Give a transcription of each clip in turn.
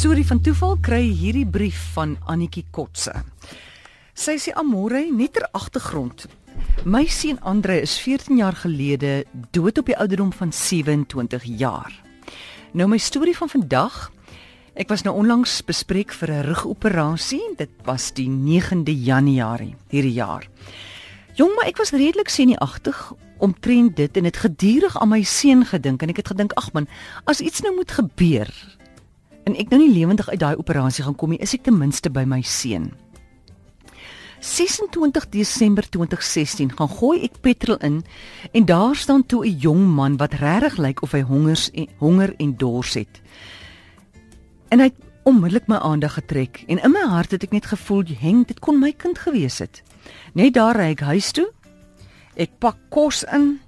Storie van toeval kry hierdie brief van Annetjie Kotse. Sy sê Amore net ter agtergrond. My seun Andre is 14 jaar gelede dood op die ouderdom van 27 jaar. Nou my storie van vandag. Ek was nou onlangs bespreek vir 'n rugoperasie. Dit was die 9de Januarie hierdie jaar. Jong, maar ek was redelik senuagtig omtrent dit en het gedurig aan my seun gedink en ek het gedink ag man, as iets nou moet gebeur en ek nou nie lewendig uit daai operasie gaan kom nie, is ek ten minste by my seun. 26 Desember 2016 gaan gooi ek petrol in en daar staan toe 'n jong man wat regtig lyk of hy hongers en honger en dors het. En hy het onmiddellik my aandag getrek en in my hart het ek net gevoel, "Heng, dit kon my kind gewees het." Net daar ry ek huis toe. Ek pak kos in.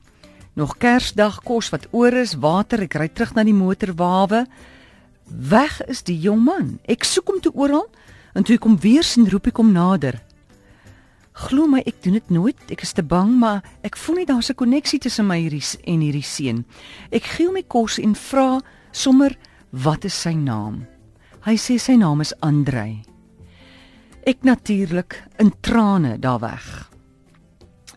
Nog Kersdag kos wat oor is, water, ek ry terug na die motorwawe. Weg is die jong man. Ek soek hom toe oral en toe ek hom weer sien, roep ek hom nader. Glo my, ek doen dit nooit. Ek is te bang, maar ek voel nie daar's 'n koneksie tussen my hierdie en hierdie seun. Ek gee hom die kos en vra sommer wat is sy naam? Hy sê sy naam is Andrei. Ek natuurlik in trane daar weg.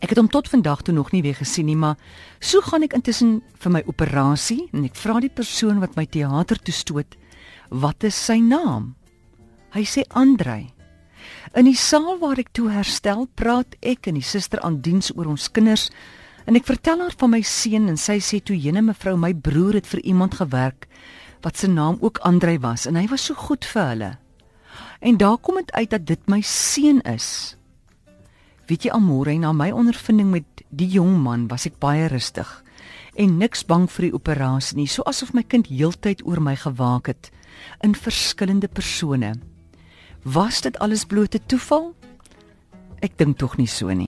Ek het hom tot vandag toe nog nie weer gesien nie, maar so gaan ek intussen vir my operasie en ek vra die persoon wat my teater toe stoot, "Wat is sy naam?" Hy sê Andrei. In die saal waar ek toe herstel, praat ek en die suster aan diens oor ons kinders en ek vertel haar van my seun en sy sê toe jene mevrou, my broer het vir iemand gewerk wat se naam ook Andrei was en hy was so goed vir hulle. En daar kom dit uit dat dit my seun is. Weet jy almore na my ondervinding met die jong man was ek baie rustig en niks bang vir die operasie nie, so asof my kind heeltyd oor my gewaak het in verskillende persone. Was dit alles blote toeval? Ek dink tog nie so nie.